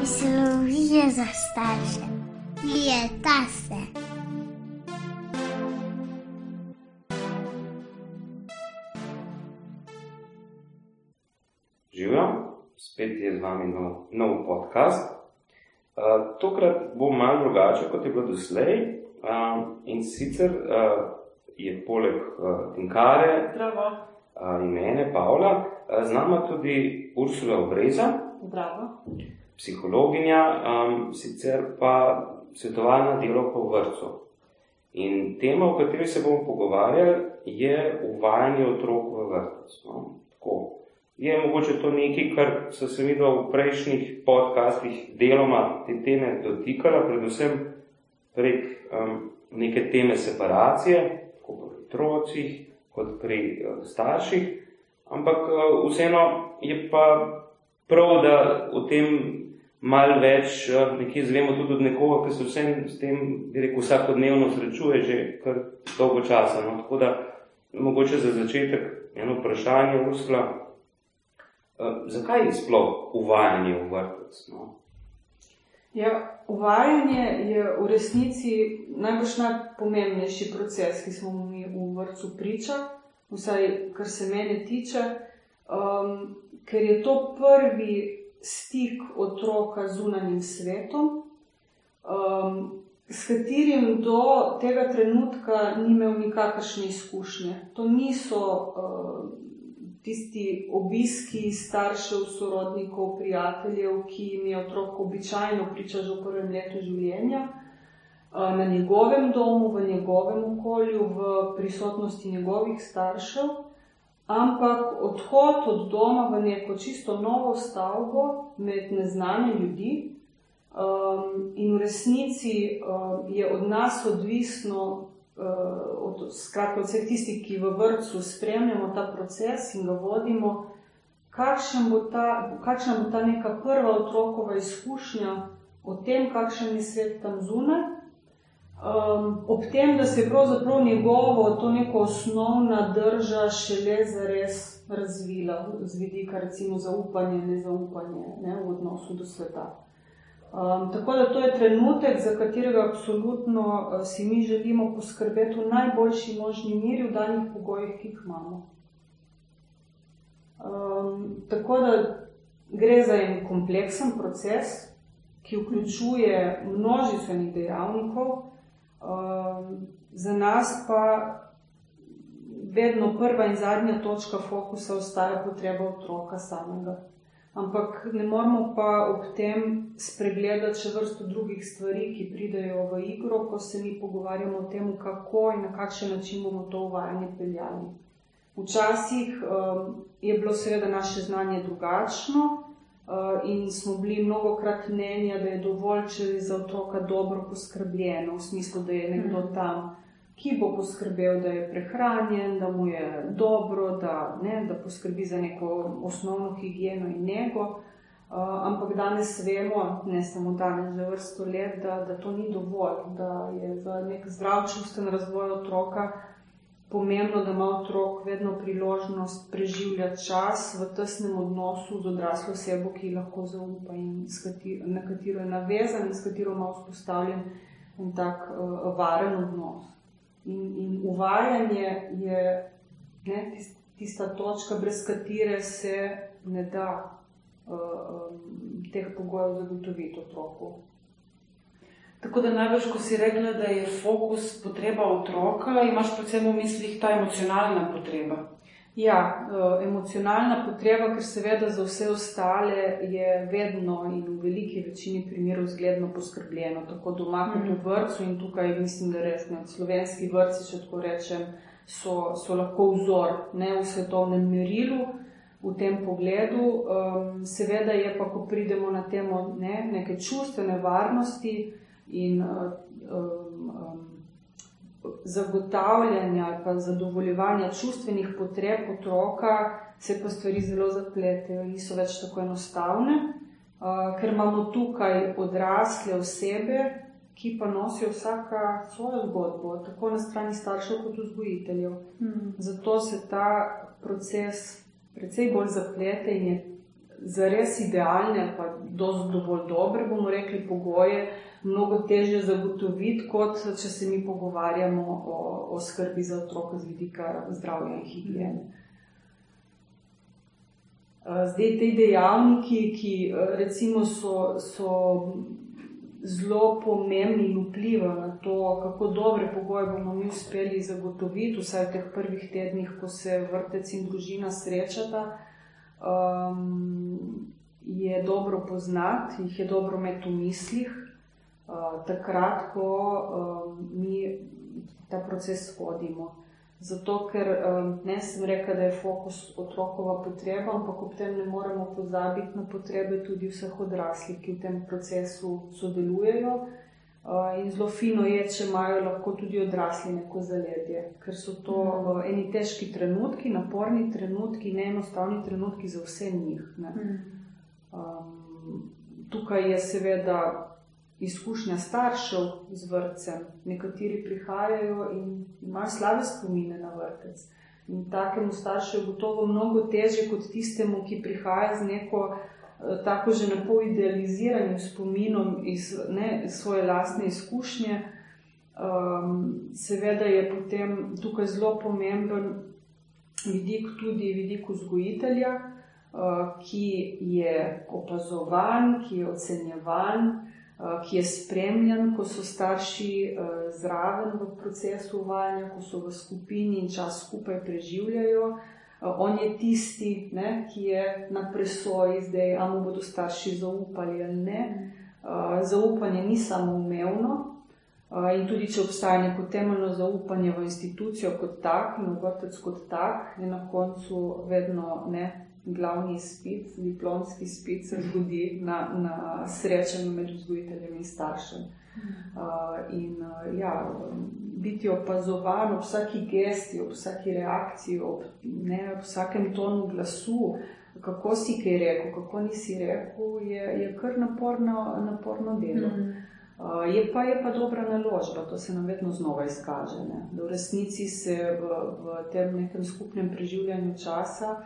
Mislijo za starše. Leta se. Živijo, spet je z vami nov, nov podcast. Uh, tokrat bo malo drugače, kot je bilo doslej. Uh, in sicer uh, je poleg uh, Tinkare uh, in mene, Pavla, uh, z nami tudi Ursula Obreza, Zdravo. Psihologinja, um, sicer pa svetovalna delovka v vrtu. In tema, o kateri se bomo pogovarjali, je uvajanje otrok v vrtec. No? Tako. Je mogoče to nekaj, kar so se mi v prejšnjih podcastih deloma te teme dotikala, predvsem prek um, neke teme separacije, tako pri otrocih, kot pri uh, starših. Ampak uh, vseeno je pa prav, da o tem malo več uh, nekje zvemo tudi od nekoga, ki se vsem s tem, bi rekel, vsakodnevno srečuje že kar dolgo časa. No? Tako da mogoče za začetek eno vprašanje, Ursula. Uh, zakaj je sploh uvajanje v vrtec? No? Ja, uvajanje je v resnici najbolj najpomembnejši proces, ki smo mi v vrtu priča, vsaj kar se mene tiče, um, ker je to prvi stik otroka z zunanjim svetom, um, s katerim do tega trenutka ni imel nikakršne izkušnje. To niso uh, tisti obiski staršev, sorodnikov, prijateljev, ki jim je otrok običajno priča že v prvem letu življenja, na njegovem domu, v njegovem okolju, v prisotnosti njegovih staršev, ampak odhod od doma v neko čisto novo stavbo med neznane ljudi. Um, in v resnici um, je od nas odvisno, od, skratka, od vseh tistih, ki v vrtu spremljamo ta proces in ga vodimo, kakšen bo ta, kakšna bo ta neka prva otrokova izkušnja o tem, kakšen je svet tam zunaj. Um, ob tem, da se pravzaprav njegovo, to neko osnovna drža šele zares razvila, z vidika recimo zaupanja, nezaupanja ne, v odnosu do sveta. Um, tako da to je trenutek, za katerega absolutno uh, si mi želimo poskrbeti v najboljši možni miri v danih pogojih, ki jih imamo. Um, tako da gre za en kompleksen proces, ki vključuje množico dejavnikov, za nas pa vedno prva in zadnja točka fokusa ostaja potreba otroka samega ampak ne moramo pa ob tem spregledati še vrsto drugih stvari, ki pridejo v igro, ko se mi pogovarjamo o tem, kako in na kakšen način bomo to uvajanje peljali. Včasih um, je bilo seveda naše znanje drugačno in smo bili mnogo krat mnenja, da je dovolj, če je za otroka dobro poskrbljeno, v smislu, da je nekdo mhm. tam ki bo poskrbel, da je prehranjen, da mu je dobro, da, ne, da poskrbi za neko osnovno higieno in njego. Uh, ampak danes vemo, ne samo danes, že vrsto let, da, da to ni dovolj, da je za nek zdrav čustven razvoj otroka pomembno, da ima otrok vedno priložnost preživljati čas v tesnem odnosu z odraslo osebo, ki lahko zaupa in katero, na katero je navezan in s katero ima vzpostavljen en tak uh, varen odnos. In, in uvajanje je ne, tista točka, brez katere se ne da uh, um, teh pogojev zagotoviti otroku. Tako da največ, ko si rekla, da je fokus potreba otroka, imaš predvsem v mislih ta emocionalna potreba. Ja, eh, emocionalna potreba, ker seveda za vse ostale je vedno in v veliki večini primerov zgledno poskrbljeno, tako doma kot v mhm. vrtu in tukaj mislim, da res ne, slovenski vrtci, če tako rečem, so, so lahko vzor ne v svetovnem merilu v tem pogledu. Um, seveda je pa, ko pridemo na temo ne, neke čustvene varnosti in um, zagotavljanja ali pa zadovoljevanja čustvenih potreb otroka, se pa stvari zelo zapletejo niso več tako enostavne, uh, ker imamo tukaj odrasle osebe, ki pa nosijo vsaka svojo zgodbo, tako na strani staršev kot vzgojiteljev. Hmm. Zato se ta proces precej bolj zaplete in je za res idealne, pa dovolj dobre, bomo rekli, pogoje, mnogo težje zagotoviti, kot če se mi pogovarjamo o, o skrbi za otroka z vidika zdravja in higiene. Zdaj, te dejavniki, ki recimo so, so zelo pomembni in vplivajo na to, kako dobre pogoje bomo mi uspeli zagotoviti, vsaj v teh prvih tednih, ko se vrtec in družina srečata, um, je dobro poznati, jih je dobro imeti v mislih, takrat, ko um, mi ta proces vodimo. Zato, ker ne sem rekel, da je fokus otrokova potreba, ampak ob tem ne moremo pozabiti na potrebe tudi vseh odraslih, ki v tem procesu sodelujejo. In zelo fino je, če imajo lahko tudi odrasli neko zaledje, ker so to mm. eni težki trenutki, naporni trenutki, neenostavni trenutki za vse njih. Mm. Um, tukaj je seveda izkušnja staršev z vrtcem. Nekateri prihajajo in imajo slabe spomine na vrtec. In takemu staršu je gotovo mnogo teže kot tistemu, ki prihaja z neko eh, tako že napol idealiziranim spominom iz ne, svoje lastne izkušnje. Um, seveda je potem tukaj zelo pomemben vidik tudi vidik vzgojitelja, uh, ki je opazovan, ki je ocenjevan, Eh, ki je spremljen, ko so starši eh, zraven v procesu uvajanja, ko so v skupini in čas skupaj preživljajo. Eh, on je tisti, ne, ki je na presoji, zdaj, ali mu bodo starši zaupali ali ne. Zaupanje ni samo umevno. In tudi, če obstaja neko temeljno zaupanje v institucijo kot tak, in v vrtec kot tak, je na koncu vedno ne, glavni izpit, diplomski izpit, se zgodi na, na srečanju med vzgojiteljem in staršem. Uh, in uh, ja, biti opazovan ob vsaki gesti, ob vsaki reakciji, ob, ne, ob vsakem tonu glasu, kako si kaj rekel, kako nisi rekel, je, je kar naporno, naporno delo. Uh, je, pa, je pa dobra naložba, to se nam vedno znova izkaže. Ne? Da v resnici se v, v tem nekem skupnem preživljanju časa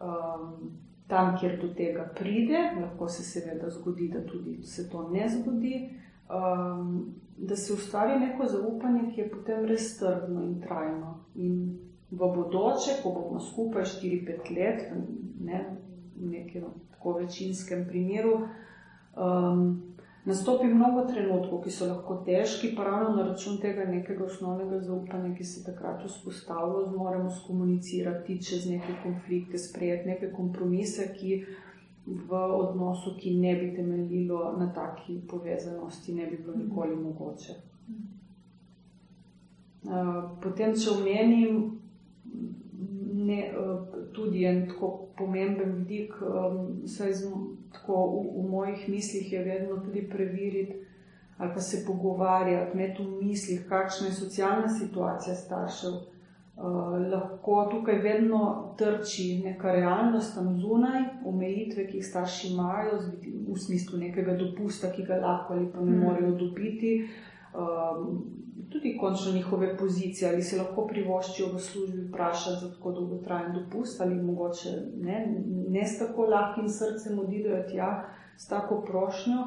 um, tam, kjer do tega pride, lahko se seveda zgodi, da tudi se to ne zgodi, um, da se ustvari neko zaupanje, ki je potem res trdno in trajno. In v bodoče, ko bomo skupaj 4-5 let, ne, v nekem tako večinskem primeru, um, nastopi mnogo trenutkov, ki so lahko težki, pa ravno na račun tega nekega osnovnega zaupanja, ki se takrat vzpostavlja, zmoremo skomunicirati čez neke konflikte, sprejeti neke kompromise, ki v odnosu, ki ne bi temeljilo na taki povezanosti, ne bi bilo nikoli mogoče. Potem, če omenim ne, tudi en tako pomemben vidik, saj tako v, v mojih mislih je vedno tudi preveriti ali pa se pogovarjati, imeti v mislih, kakšna je socialna situacija staršev. Uh, lahko tukaj vedno trči neka realnost tam zunaj, omejitve, ki jih starši imajo, v smislu nekega dopusta, ki ga lahko ali pa ne mm. morejo dobiti. Um, tudi končno njihove pozicije, ali se lahko privoščijo v službi vprašati za tako dolgotrajen dopust, ali mogoče ne, ne s tako lahkim srcem odidejo tja s tako prošnjo.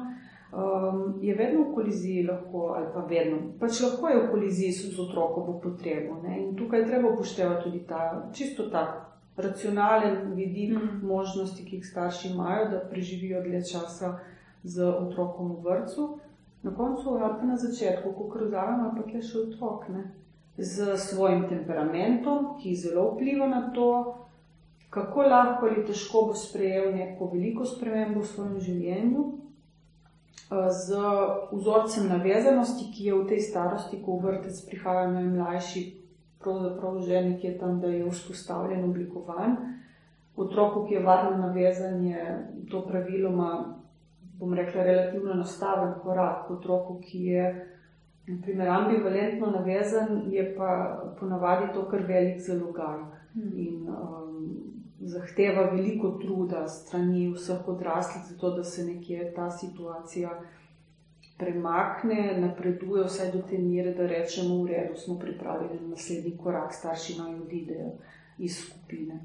Um, je vedno v koliziji, lahko, ali pa vedno, pač lahko je v koliziji z otrokovo potrebo. Ne? In tukaj treba upoštevati tudi ta čisto tak racionalen vidik mm. možnosti, ki jih starši imajo, da preživijo dlje časa z otrokom v vrtu na koncu ali pa na začetku, ko kruzavamo, ampak je še otrok, ne? z svojim temperamentom, ki zelo vpliva na to, kako lahko ali težko bo sprejel neko veliko spremembo v svojem življenju, z vzorcem navezanosti, ki je v tej starosti, ko v vrtec prihajajo najmlajši, pravzaprav že nekje tam, da je vzpostavljen, oblikovan. Otroku, ki je varno navezan, je to praviloma bom rekla, relativno enostaven korak otroku, ki je naprimer, ambivalentno navezan, je pa ponavadi to kar velik zalogaj hmm. in um, zahteva veliko truda strani vseh odraslih, zato da se nekje ta situacija premakne, napreduje vsaj do te mere, da rečemo, v redu, smo pripravljeni na naslednji korak, starši naj odidejo iz skupine.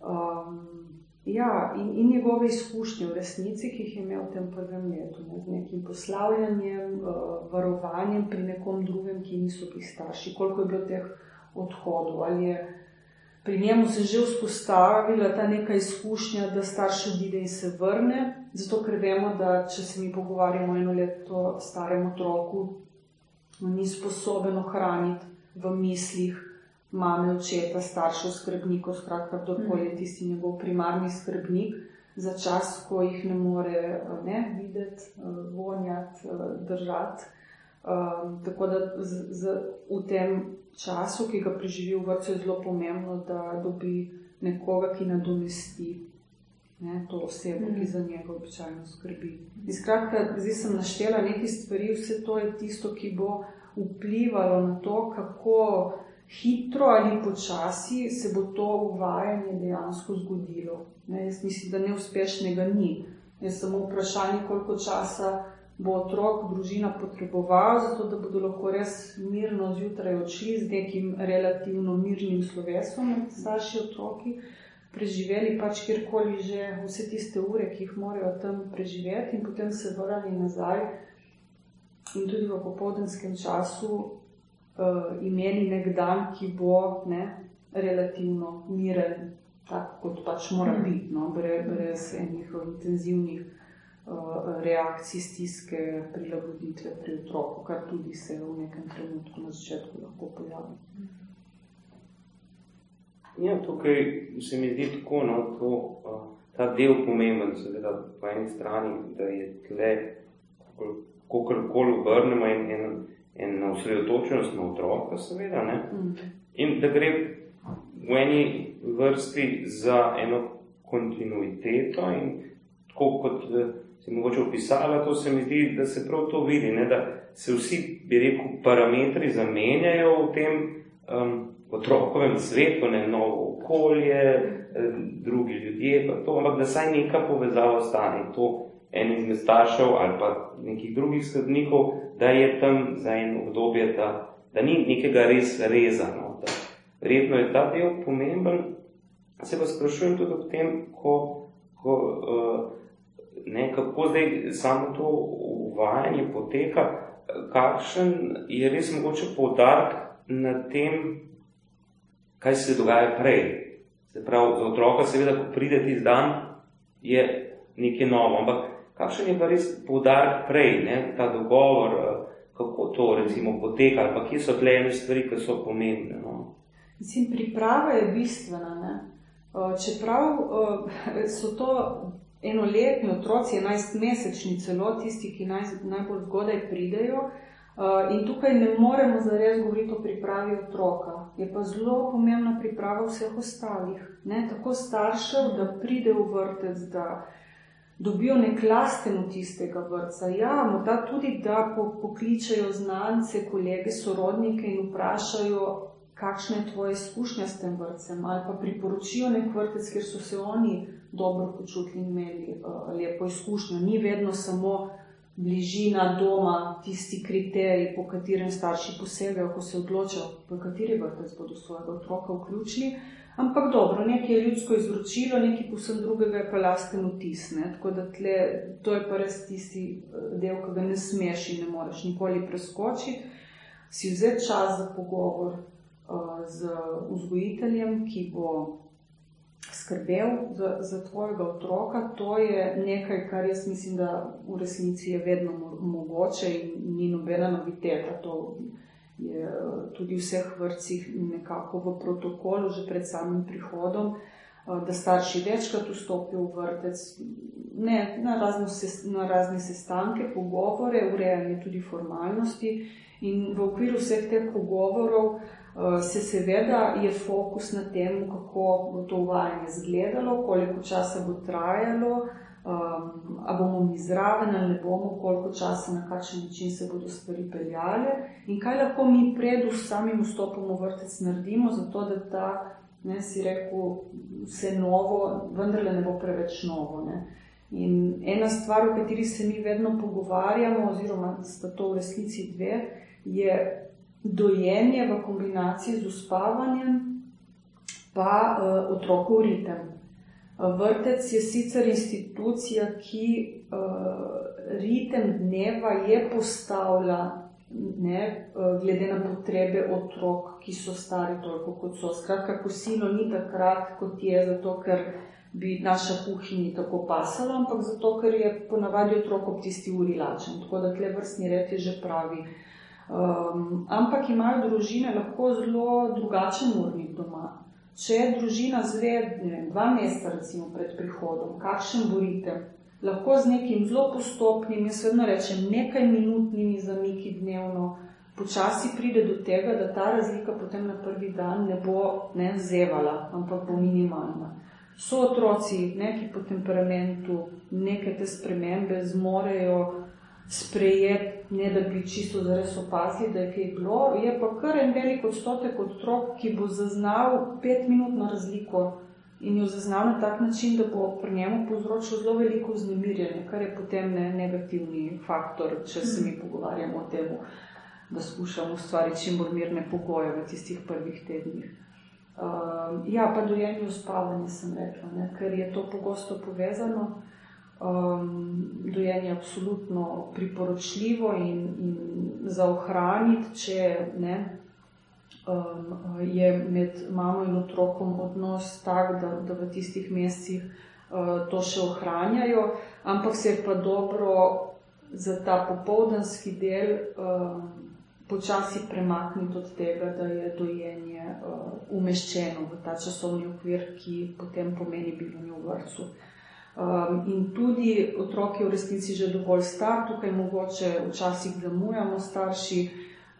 Um, Ja, in, in njegove izkušnje v resnici, ki jih je imel v tem prvem letu, ne, z nekim poslavljanjem, uh, varovanjem pri nekom drugem, ki niso bili starši, koliko je bilo teh odhodov, je pri njemu se že vzpostavila ta neka izkušnja, da starš odide in se vrne, zato ker vemo, da če se mi pogovarjamo eno leto starem otroku, ni sposoben ohraniti v mislih mame, očeta, staršev, skrbnikov, skratka, kdorkoli je tisti njegov primarni skrbnik za čas, ko jih ne more ne, videti, vonjati, držati. Um, tako da z, z, v tem času, ki ga preživi v vrtu, je zelo pomembno, da dobi nekoga, ki nadomesti ne, to osebo, ki za njega običajno skrbi. In skratka, zdaj sem naštela nekaj stvari, vse to je tisto, ki bo vplivalo na to, kako hitro ali počasi se bo to uvajanje dejansko zgodilo. Ne, jaz mislim, da neuspešnega ni. Je samo vprašanje, koliko časa bo otrok, družina potreboval, zato da bodo lahko res mirno zjutraj odšli z nekim relativno mirnim slovesom med starši otroki, preživeli pač kjerkoli že vse tiste ure, ki jih morajo tam preživeti in potem se vrnili nazaj in tudi v popoldenskem času uh, imeli nek dan, ki bo ne, relativno miren, tako kot pač mora hmm. biti, no, brez, brez enih intenzivnih uh, reakcij, stiske, prilagoditve pri otroku, kar tudi se v nekem trenutku na začetku lahko pojavi. Ja, tukaj se mi zdi tako, no, to, uh, ta del pomemben, seveda po eni strani, da je tle, kakorkoli obrnemo in, in ena osredotočenost na otroka, seveda, ne? Mm. in da gre v eni vrsti za eno kontinuiteto. In tako kot eh, se mogoče opisala, to se mi zdi, da se prav to vidi, ne? da se vsi, bi rekel, parametri zamenjajo v tem um, otrokovem svetu, ne novo okolje, eh, drugi ljudje, pa to, ampak da saj neka povezava ostane. To en izmed staršev ali pa nekih drugih skrbnikov, da je tam za eno obdobje, da, da ni nekega res rezano. Verjetno je ta del pomemben. Se pa sprašujem tudi ob tem, ko, ko, uh, ne, kako zdaj samo to uvajanje poteka, kakšen je res mogoče poudarek na tem, kaj se dogaja prej. Se pravi, za otroka seveda, ko pride tisti dan, je nekaj novo, ampak kakšen je pa res poudarek prej, ne, ta dogovor, eh, kako to recimo poteka, ali pa kje so tle ene stvari, ki so pomembne. No. Mislim, priprava je bistvena. Ne? Eh, čeprav eh, so to enoletni otroci, 11-mesečni celo, tisti, ki naj, najbolj zgodaj pridejo, in tukaj ne moremo zares govoriti o pripravi otroka. Je pa zelo pomembna priprava vseh ostalih, ne? tako staršev, da pride v vrtec, da dobijo nek lasten vtis tega vrca. Ja, morda tudi, da po, pokličajo znance, kolege, sorodnike in vprašajo, kakšna je tvoja izkušnja s tem vrcem, ali pa priporočijo nek vrtec, ker so se oni dobro počutili in imeli uh, lepo izkušnjo. Ni vedno samo bližina doma tisti kriterij, po katerem starši posegajo, ko se odločajo, v kateri vrtec bodo svojega otroka vključili. Ampak dobro, nekaj je ljudsko izročilo, nekaj posebno drugega je pa lasten vtis. Tako da tle, to je pa res tisti eh, del, ki ga ne smeš in ne moreš nikoli preskočiti. Si vzeti čas za pogovor uh, z vzgojiteljem, ki bo skrbel za, za tvojega otroka. To je nekaj, kar jaz mislim, da v resnici je vedno mogoče in ni nobena noviteta. To, je tudi v vseh vrtcih nekako v protokolu, že pred samim prihodom, eh, da starši večkrat vstopijo v vrtec, ne, na, razno, na razne sestanke, pogovore, urejanje tudi formalnosti. In v okviru vseh teh pogovorov eh, se seveda je fokus na tem, kako bo to uvajanje izgledalo, koliko časa bo trajalo, um, ali bomo mi zraven ali ne bomo, koliko časa, na kakšen način se bodo stvari peljale in kaj lahko mi pred samim vstopom v vrtec naredimo, zato da ta, ne si rekel, vse novo, vendarle ne bo preveč novo. Ne. In ena stvar, o kateri se mi vedno pogovarjamo, oziroma sta to v resnici dve, je dojenje v kombinaciji z uspavanjem, pa uh, otrokov ritem. Vrtec je sicer institucija, ki uh, ritem dneva je postavlja ne, uh, glede na potrebe otrok, ki so stari toliko kot so. Skratka, kosilo ni takrat, kot je, zato ker bi naša kuhinja tako pasala, ampak zato, ker je ponavadi otrok ob tisti uri lačen. Tako da tle vrstni red je že pravi. Um, ampak imajo družine lahko zelo drugačen urnik doma. Če družina zvedne dva meseca recimo pred prihodom, kakšen borite, lahko z nekim zelo postopnim, jaz vedno rečem, nekaj minutnimi zamiki dnevno, počasi pride do tega, da ta razlika potem na prvi dan ne bo ne zevala, ampak bo minimalna. So otroci, neki po temperamentu, neke te spremembe zmorejo sprejeti, ne da bi čisto zares opazili, da je kaj bilo. Je pa kar en velik odstotek otrok, ki bo zaznal petminutno razliko in jo zaznal na tak način, da bo pri njemu povzročil zelo veliko vznemirjenje, kar je potem ne negativni faktor, če se mi pogovarjamo o tem, da skušamo ustvariti čim bolj mirne pogoje v tistih prvih tednih. Uh, ja, pa dojenje uspavanja sem rekla, ne, ker je to pogosto povezano um, dojenje absolutno priporočljivo in, in za ohraniti, če ne, um, je med mamo in otrokom odnos tak, da, da v tistih mesecih uh, to še ohranjajo, ampak se je pa dobro za ta popoldanski del um, počasi premakniti od tega, da je dojenje uh, umeščeno v ta časovni okvir, ki potem pomeni bivanje v vrtu. Um, in tudi otrok je v resnici že dovolj star, tukaj mogoče včasih zamujamo starši,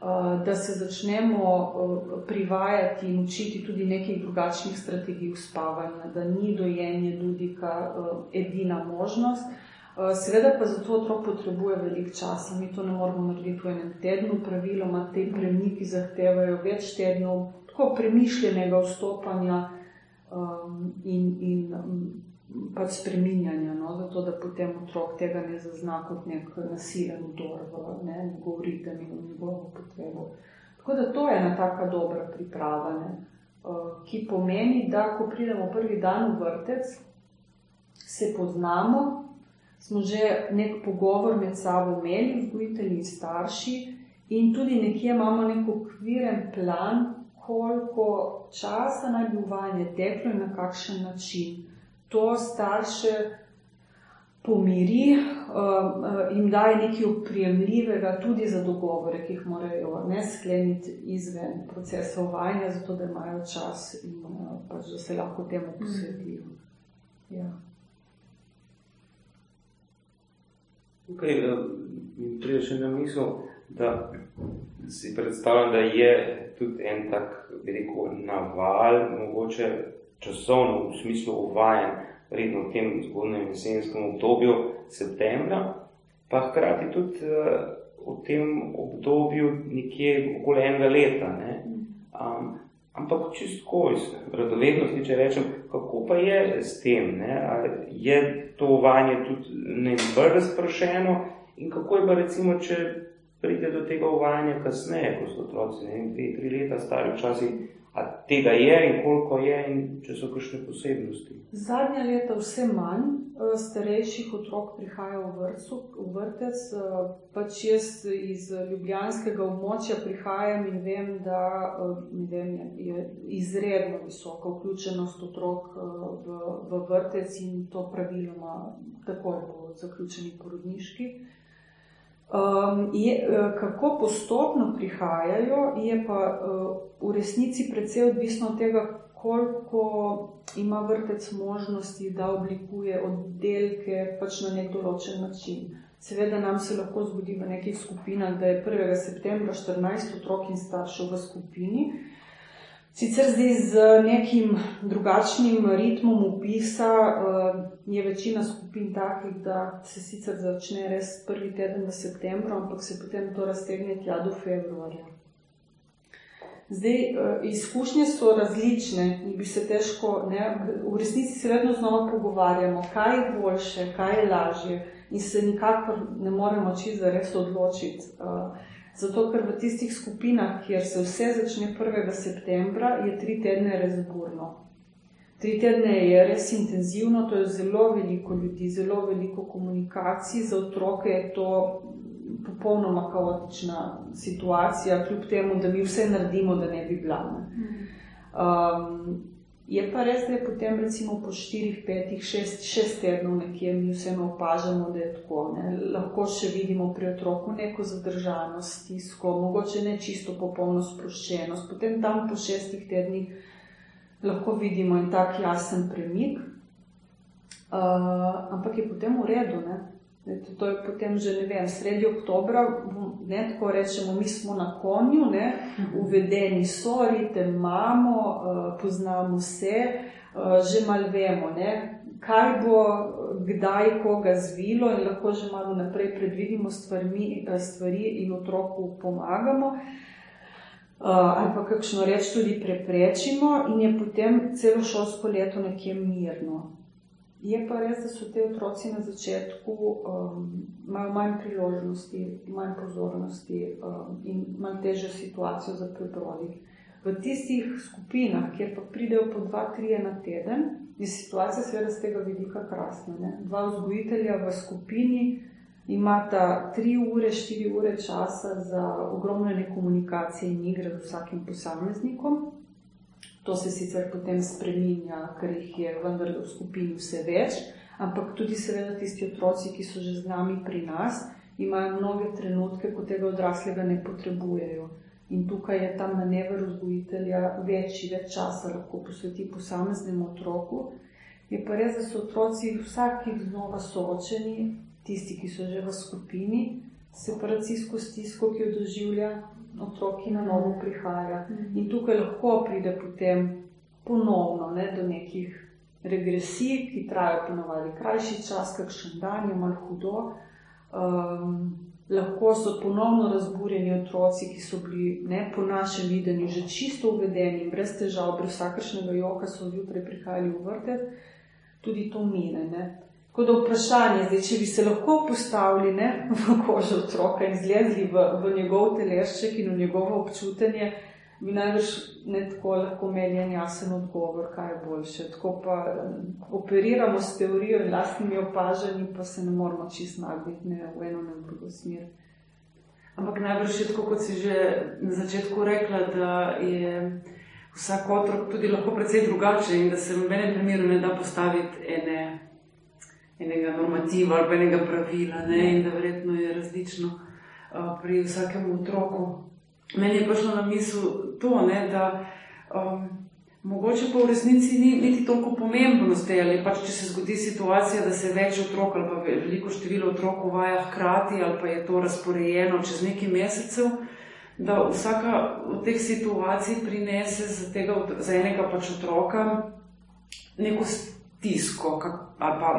uh, da se začnemo uh, privajati in učiti tudi nekih drugačnih strategij uspavanja, da ni dojenje ludika uh, edina možnost. Seveda pa za to otrok potrebuje veliko časa, mi to ne moramo narediti v enem tednu, praviloma te premiki zahtevajo več tednov, tako premišljenega vstopanja um, in, in pač spreminjanja, no? zato da potem otrok tega ne zazna kot nek nasilen udor v ne, njegov ritem in v njegovo potrebo. Tako da to je ena taka dobra priprava, ne? ki pomeni, da ko pridemo prvi dan v vrtec, se poznamo, smo že nek pogovor med sabo imeli, vzgojitelji in starši, in tudi nekje imamo nek okviren plan, koliko časa naj bi uvajanje teklo in na kakšen način to starše pomiri, um, uh, jim daje nekaj upremljivega tudi za dogovore, ki jih morajo ne skleniti izven procesa uvajanja, zato da imajo čas in pač, da se lahko temu posvetijo. Ja. Tukaj okay, mi pride še na misel, da si predstavljam, da je tudi en tak, bi rekel, naval, mogoče časovno v smislu uvajen, redno v tem zgodnem jesenskem obdobju septembra, pa hkrati tudi uh, v tem obdobju nekje okoli enega leta. Ne? Um, ampak čistko iz radovednosti, če rečem, kako pa je s tem, ne? je to uvajanje tudi najbolj razprašeno in kako je pa recimo, če pride do tega uvajanja kasneje, ko so otroci, ne vem, dve, tri leta stari, včasih A tega je in koliko je, in če so kakšne posebnosti? Zadnja leta vse manj eh, starejših otrok prihaja v, vrcu, v vrtec. Eh, pač jaz iz ljubljanskega območja prihajam in vem, da eh, vem, je izredno visoka vključenost otrok v, v vrtec in to praviloma takoj po zaključeni porodniški. Um, je, eh, kako postopno prihajajo, je pa uh, v resnici precej odvisno od tega, koliko ima vrtec možnosti, da oblikuje oddelke pač na nek določen način. Seveda nam se lahko zgodi v nekih skupinah, da je 1. septembra 14 otrok in staršev v skupini, Sicer zdaj z nekim drugačnim ritmom upisa uh, je večina skupin takih, da se sicer začne res prvi teden v septembru, ampak se potem to raztegne tja do februarja. Zdaj, uh, izkušnje so različne in bi se težko, ne, v resnici se vedno znova pogovarjamo, kaj je boljše, kaj je lažje in se nikakor ne moremo čisto res odločiti. Zato, ker v tistih skupinah, kjer se vse začne 1. septembra, je tri tedne res burno. Tri tedne je res intenzivno, to je zelo veliko ljudi, zelo veliko komunikacij. Za otroke je to popolnoma kaotična situacija, kljub temu, da mi vse naredimo, da ne bi bila. Um, je pa res, da je potem, recimo, po 4, 5, 6, 6 tednov nekje mi vseeno opažamo, da je tako. Ne. Lahko še vidimo pri otroku neko zadržanost, stisko, mogoče ne čisto popolno sproščenost. Potem tam po 6 tednih lahko vidimo en tak jasen premik, uh, ampak je potem v redu. Ne? To, to je potem že ne vem, sredi oktobra, ne tako rečemo, mi smo na konju, ne, uvedeni so, ritem imamo, uh, poznamo vse, uh, že malo vemo, ne, kaj bo, kdaj koga zvilo in lahko že malo naprej predvidimo stvarmi, stvari in otroku pomagamo. Uh, ali pa kakšno reč tudi preprečimo, in je potem celo šolsko leto nekje mirno. Je pa res, da so ti otroci na začetku um, imajo manj priložnosti, manj pozornosti um, in manj težjo situacijo za prebroditi. V tistih skupinah, kjer pa pridejo po dva, tri na teden, je situacija seveda z tega vidika krasna. Ne? Dva vzgojitelja v skupini imata tri ure, štiri ure časa za ogromne komunikacije in igre z vsakim posameznikom. To se sicer potem spremenja, ker jih je vendar v skupini vse več, ampak tudi seveda tisti otroci, ki so že z nami pri nas, imajo mnoge trenutke, ko tega odraslega ne potrebujejo. In tukaj je ta manever vzgojitelja večji, več časa lahko posveti posameznemu otroku. Je pa res, da so otroci vsakič znova soočeni tisti, ki so že v skupini, separacijsko stisko, ki jo doživlja otrok, ki na novo prihaja. In tukaj lahko pride potem ponovno ne, do nekih regresij, ki trajajo ponovadi krajši čas, kakšen dan, je malo hudo. Um, lahko so ponovno razburjeni otroci, ki so bili ne, po našem videnju že čisto uvedeni, brez težav, brez vsakršnega joka, so zjutraj prihajali v vrtec, tudi to mine. Ne. Tako da vprašanje, zdaj, če bi se lahko postavili ne, v kožo otroka in zlezli v, v njegov telešček in v njegovo občutenje, bi najbrž ne tako lahko imeli en jasen odgovor, kaj je boljše. Tako pa operiramo s teorijo in lastnimi opažanji, pa se ne moramo čist nagniti ne v eno, ne v drugo smer. Ampak najbrž je tako, kot si že na začetku rekla, da je vsak otrok tudi lahko precej drugačen in da se v menem primeru ne da postaviti ene enega normativa ali enega pravila, ne? in da verjetno je različno uh, pri vsakem otroku. Meni je prišlo na misel to, ne, da um, mogoče pa v resnici ni niti toliko pomembnosti, ali pač če se zgodi situacija, da se več otrok ali pa veliko število otrok uvaja hkrati, ali pa je to razporejeno čez nekaj mesecev. Da vsaka od teh situacij prinese za, tega, za enega pač otroka neko stisko, ali pa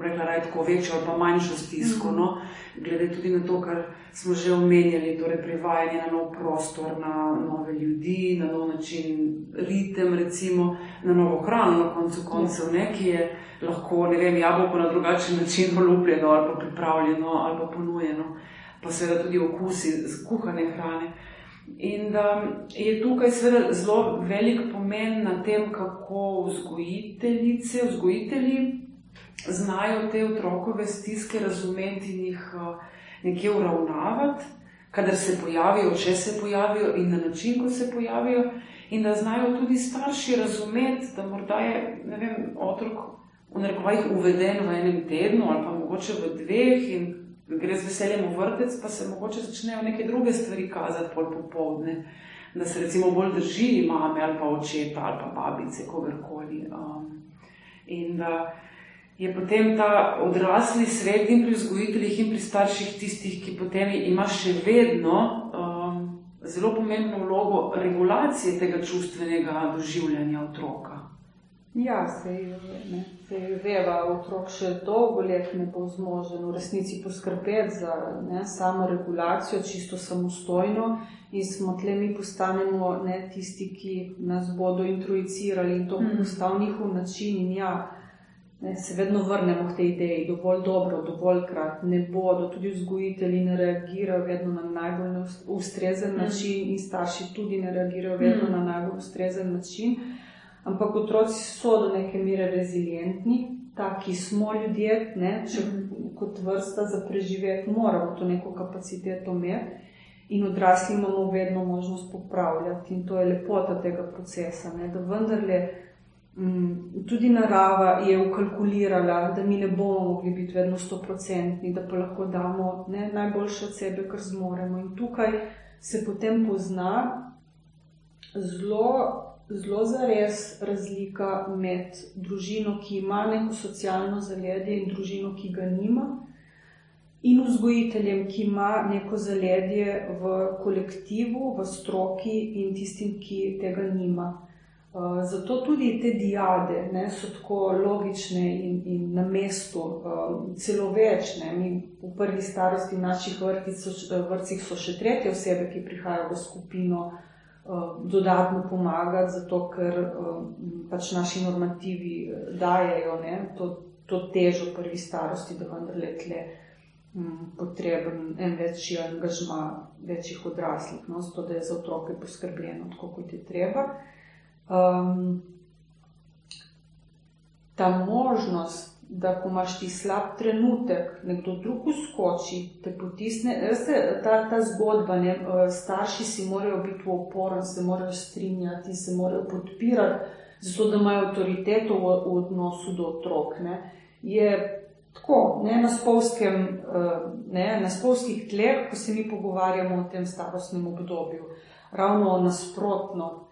rekla, da je tako večjo ali pa manjšo stisko, mm no? glede tudi na to, kar smo že omenjali, torej privajanje na nov prostor, na nove ljudi, na nov način ritem, recimo na novo hrano, na koncu koncev, ne, ki je lahko, ne vem, jabolko na drugačen način olupljeno ali pa pripravljeno ali pa ponujeno, pa seveda tudi okusi kuhane hrane. In da je tukaj seveda zelo velik pomen na tem, kako vzgojiteljice, vzgojitelji znajo te otrokove stiske razumeti in jih eh, nekje uravnavati, kadar se pojavijo, če se pojavijo in na način, ko se pojavijo, in da znajo tudi starši razumeti, da morda je vem, otrok v narekovajih uveden v enem tednu ali pa mogoče v dveh in gre z veseljem v vrtec, pa se mogoče začnejo neke druge stvari kazati pol popovdne, da se recimo bolj drži mame ali pa očeta ali pa babice, kogarkoli. Um, in da je potem ta odrasli svet in pri vzgojiteljih in pri starših tistih, ki potem ima še vedno um, zelo pomembno vlogo regulacije tega čustvenega doživljanja otroka. Ja, se je, se je veva, otrok še dolgo let ne bo zmožen v resnici poskrbeti za ne, samo regulacijo, čisto samostojno in smo tle mi postanemo ne, tisti, ki nas bodo introicirali in to mm. postal njihov način in ja, ne, se vedno vrnemo k tej ideji, dovolj dobro, dovolj krat, ne bodo, tudi vzgojitelji ne reagirajo vedno na najbolj ustrezen mm. način in starši tudi ne reagirajo vedno mm. na najbolj ustrezen način. Ampak otroci so do neke mere rezilientni, taki smo ljudje, ne, če kot vrsta za preživeti, moramo to neko kapaciteto imeti. In odrasli imamo vedno možnost popravljati, in to je lepota tega procesa. Ne, da vendarle mm, tudi narava je ukalkulirala, da mi ne bomo mogli biti vedno stoprocentni, da pa lahko damo ne, najboljše od sebe, kar zmoremo. In tukaj se potem pozna zelo zelo zares razlika med družino, ki ima neko socialno zaledje, in družino, ki ga nima, in vzgojiteljem, ki ima neko zaledje v kolektivu, v stroki in tistim, ki tega nima. Uh, zato tudi te diade ne, so tako logične in, in na mestu, uh, celo več. Ne. Mi v prvi starosti v naših vrtcih so še tretje osebe, ki prihajajo v skupino, uh, Eh, dodatno pomagati, zato ker uh, pač naši normativi eh, dajajo ne, to, to težo prvi starosti, da vendarle tle um, potreben en večji angažma večjih odraslih, no, zato da je za otroke poskrbljeno kot je treba. Um, ta možnost da ko imaš ti slab trenutek, nekdo drug uskoči, te potisne. Veste, ta, ta zgodba, ne, eh, starši si morajo biti v oporu, se morajo strinjati, se morajo podpirati, zato da imajo avtoriteto v, v odnosu do otrok. Ne. Je tako, ne na, eh, ne na spolskih tleh, ko se mi pogovarjamo o tem starostnem obdobju. Ravno nasprotno,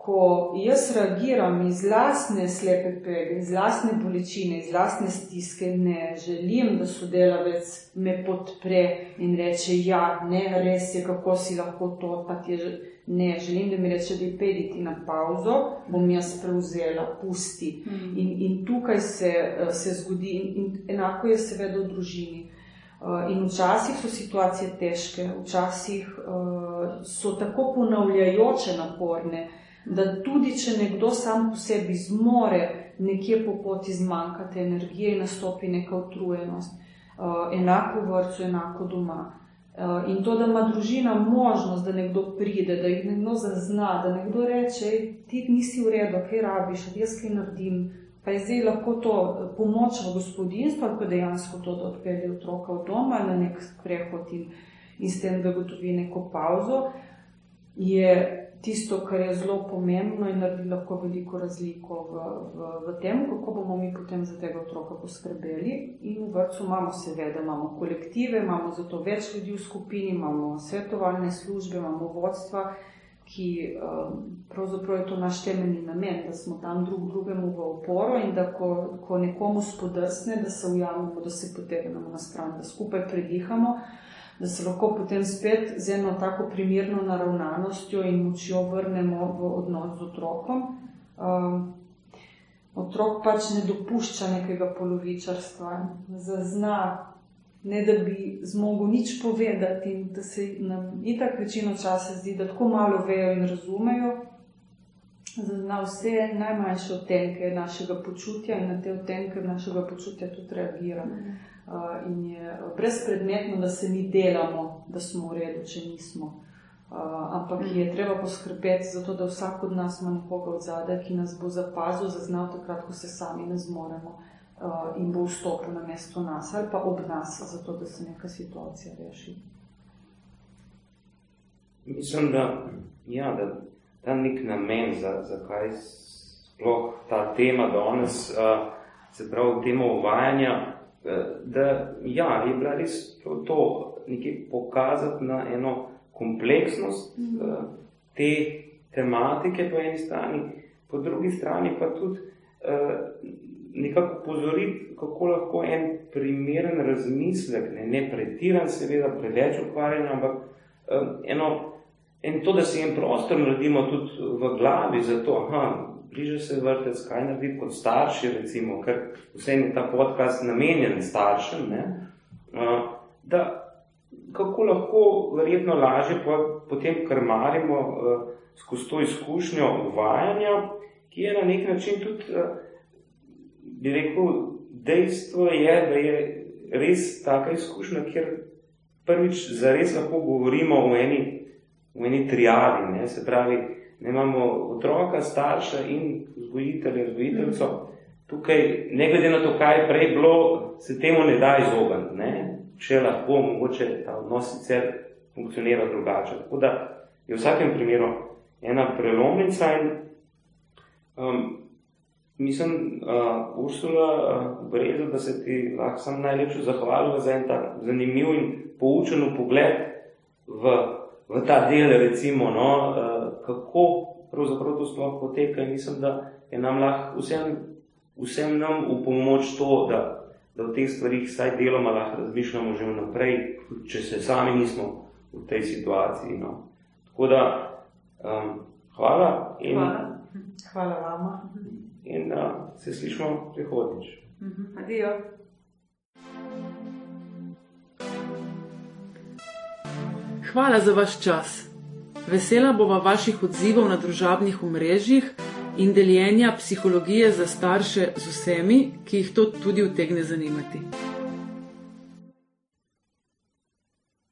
ko jaz reagiram iz lastne slepe pege, iz lastne bolečine, iz lastne stiske, ne želim, da sodelavec me podpre in reče: Ja, ne, res je, kako si lahko to, pa ti je. Ne, želim, da mi reče, da je pediti na pauzo, bom jaz prevzela, pusti. Mm. In, in tukaj se, se zgodi, in, in enako je seveda v družini. In včasih so situacije težke, včasih uh, so tako ponavljajoče, naporne, da tudi če nekdo sam po sebi zmore nekje po poti zmanjkati energije in nastopi neka utrujenost, uh, enako v vrtu, enako doma. Uh, in to, da ima družina možnost, da nekdo pride, da jih nekdo zazna, da nekdo reče, ti nisi v redu, kaj rabiš, jaz kaj naredim. Pa je zdaj lahko to pomoč v gospodinstvu, ali pa dejansko to, da odpelje otroka od doma na nek sprehod in, in s tem, da gotovi neko pauzo, je tisto, kar je zelo pomembno in naredi lahko veliko razliko v, v, v tem, kako bomo mi potem za tega otroka poskrbeli. In v vrtu imamo, seveda, imamo kolektive, imamo zato več ljudi v skupini, imamo svetovalne službe, imamo vodstva, ki um, pravzaprav je to naš temeljni namen, da smo tam drug drugemu v oporo in da ko, ko nekomu spodrsne, da se ujamemo, da se potegnemo na stran, da skupaj predihamo da se lahko potem spet z eno tako primirno naravnanostjo in močjo vrnemo v odnos z otrokom. Um, otrok pač ne dopušča nekega polovičarstva, zazna, ne da bi zmogel nič povedati in da se nam itak večino časa zdi, da tako malo vejo in razumejo. Zazna vse najmanjše odtenke našega počutja in na te odtenke našega počutja tudi reagira. Mm. Uh, in je brezpredmetno, da se mi delamo, da smo v redu, če nismo. Uh, ampak je treba poskrbeti za to, da vsak od nas ima nekoga od zadaj, ki nas bo zapazil, zaznal takrat, ko se sami ne zmoremo uh, in bo vstopil na mesto nas ali pa ob nas, zato da se neka situacija reši. Mislim, da, ja, da ta nek namen, zakaj za sploh ta tema danes, uh, se pravi, tema uvajanja. Eh, da ja, je bila res to, to nekaj pokazati na eno kompleksnost mm -hmm. te tematike po eni strani, po drugi strani pa tudi uh, nekako pozoriti, kako lahko en primeren razmislek, ne, ne pretiran seveda, preveč ukvarjen, ampak eno, en to, da si en prostor naredimo tudi v glavi za to, aha, bliže se vrtec, kaj narediti kot starši, recimo, ker vse je ta podcast namenjen staršem, ne, da kako lahko verjetno lažje potem krmarimo skozi to izkušnjo uvajanja, ki je na nek način tudi, bi rekel, dejstvo je, da je res taka izkušnja, kjer prvič zares lahko govorimo o eni, o eni triadi, ne, se pravi, ne imamo otroka, starša in vzgojitelja, vzgojiteljco. Tukaj, ne glede na to, kaj je prej bilo, se temu ne da izogniti. Če lahko, mogoče ta odnos sicer funkcionira drugače. Tako da je v vsakem primeru ena prelomnica in um, mislim, uh, Ursula, uh, Brezo, da se ti lahko sam najlepše zahvalila za en tak zanimiv in poučen pogled v, v ta del, recimo, no, uh, kako pravzaprav to sploh poteka in mislim, da je nam lahko vsem, vsem nam v pomoč to, da, da v teh stvarih vsaj deloma lahko razmišljamo že vnaprej, če se sami nismo v tej situaciji. No. Tako da, um, hvala. In, hvala. Hvala vama. In uh, se slišimo prihodnič. Mhm. Adijo. Hvala za vaš čas. Vesela bova vaših odzivov na družabnih omrežjih in deljenja psihologije za starše z vsemi, ki jih to tudi utegne zanimati.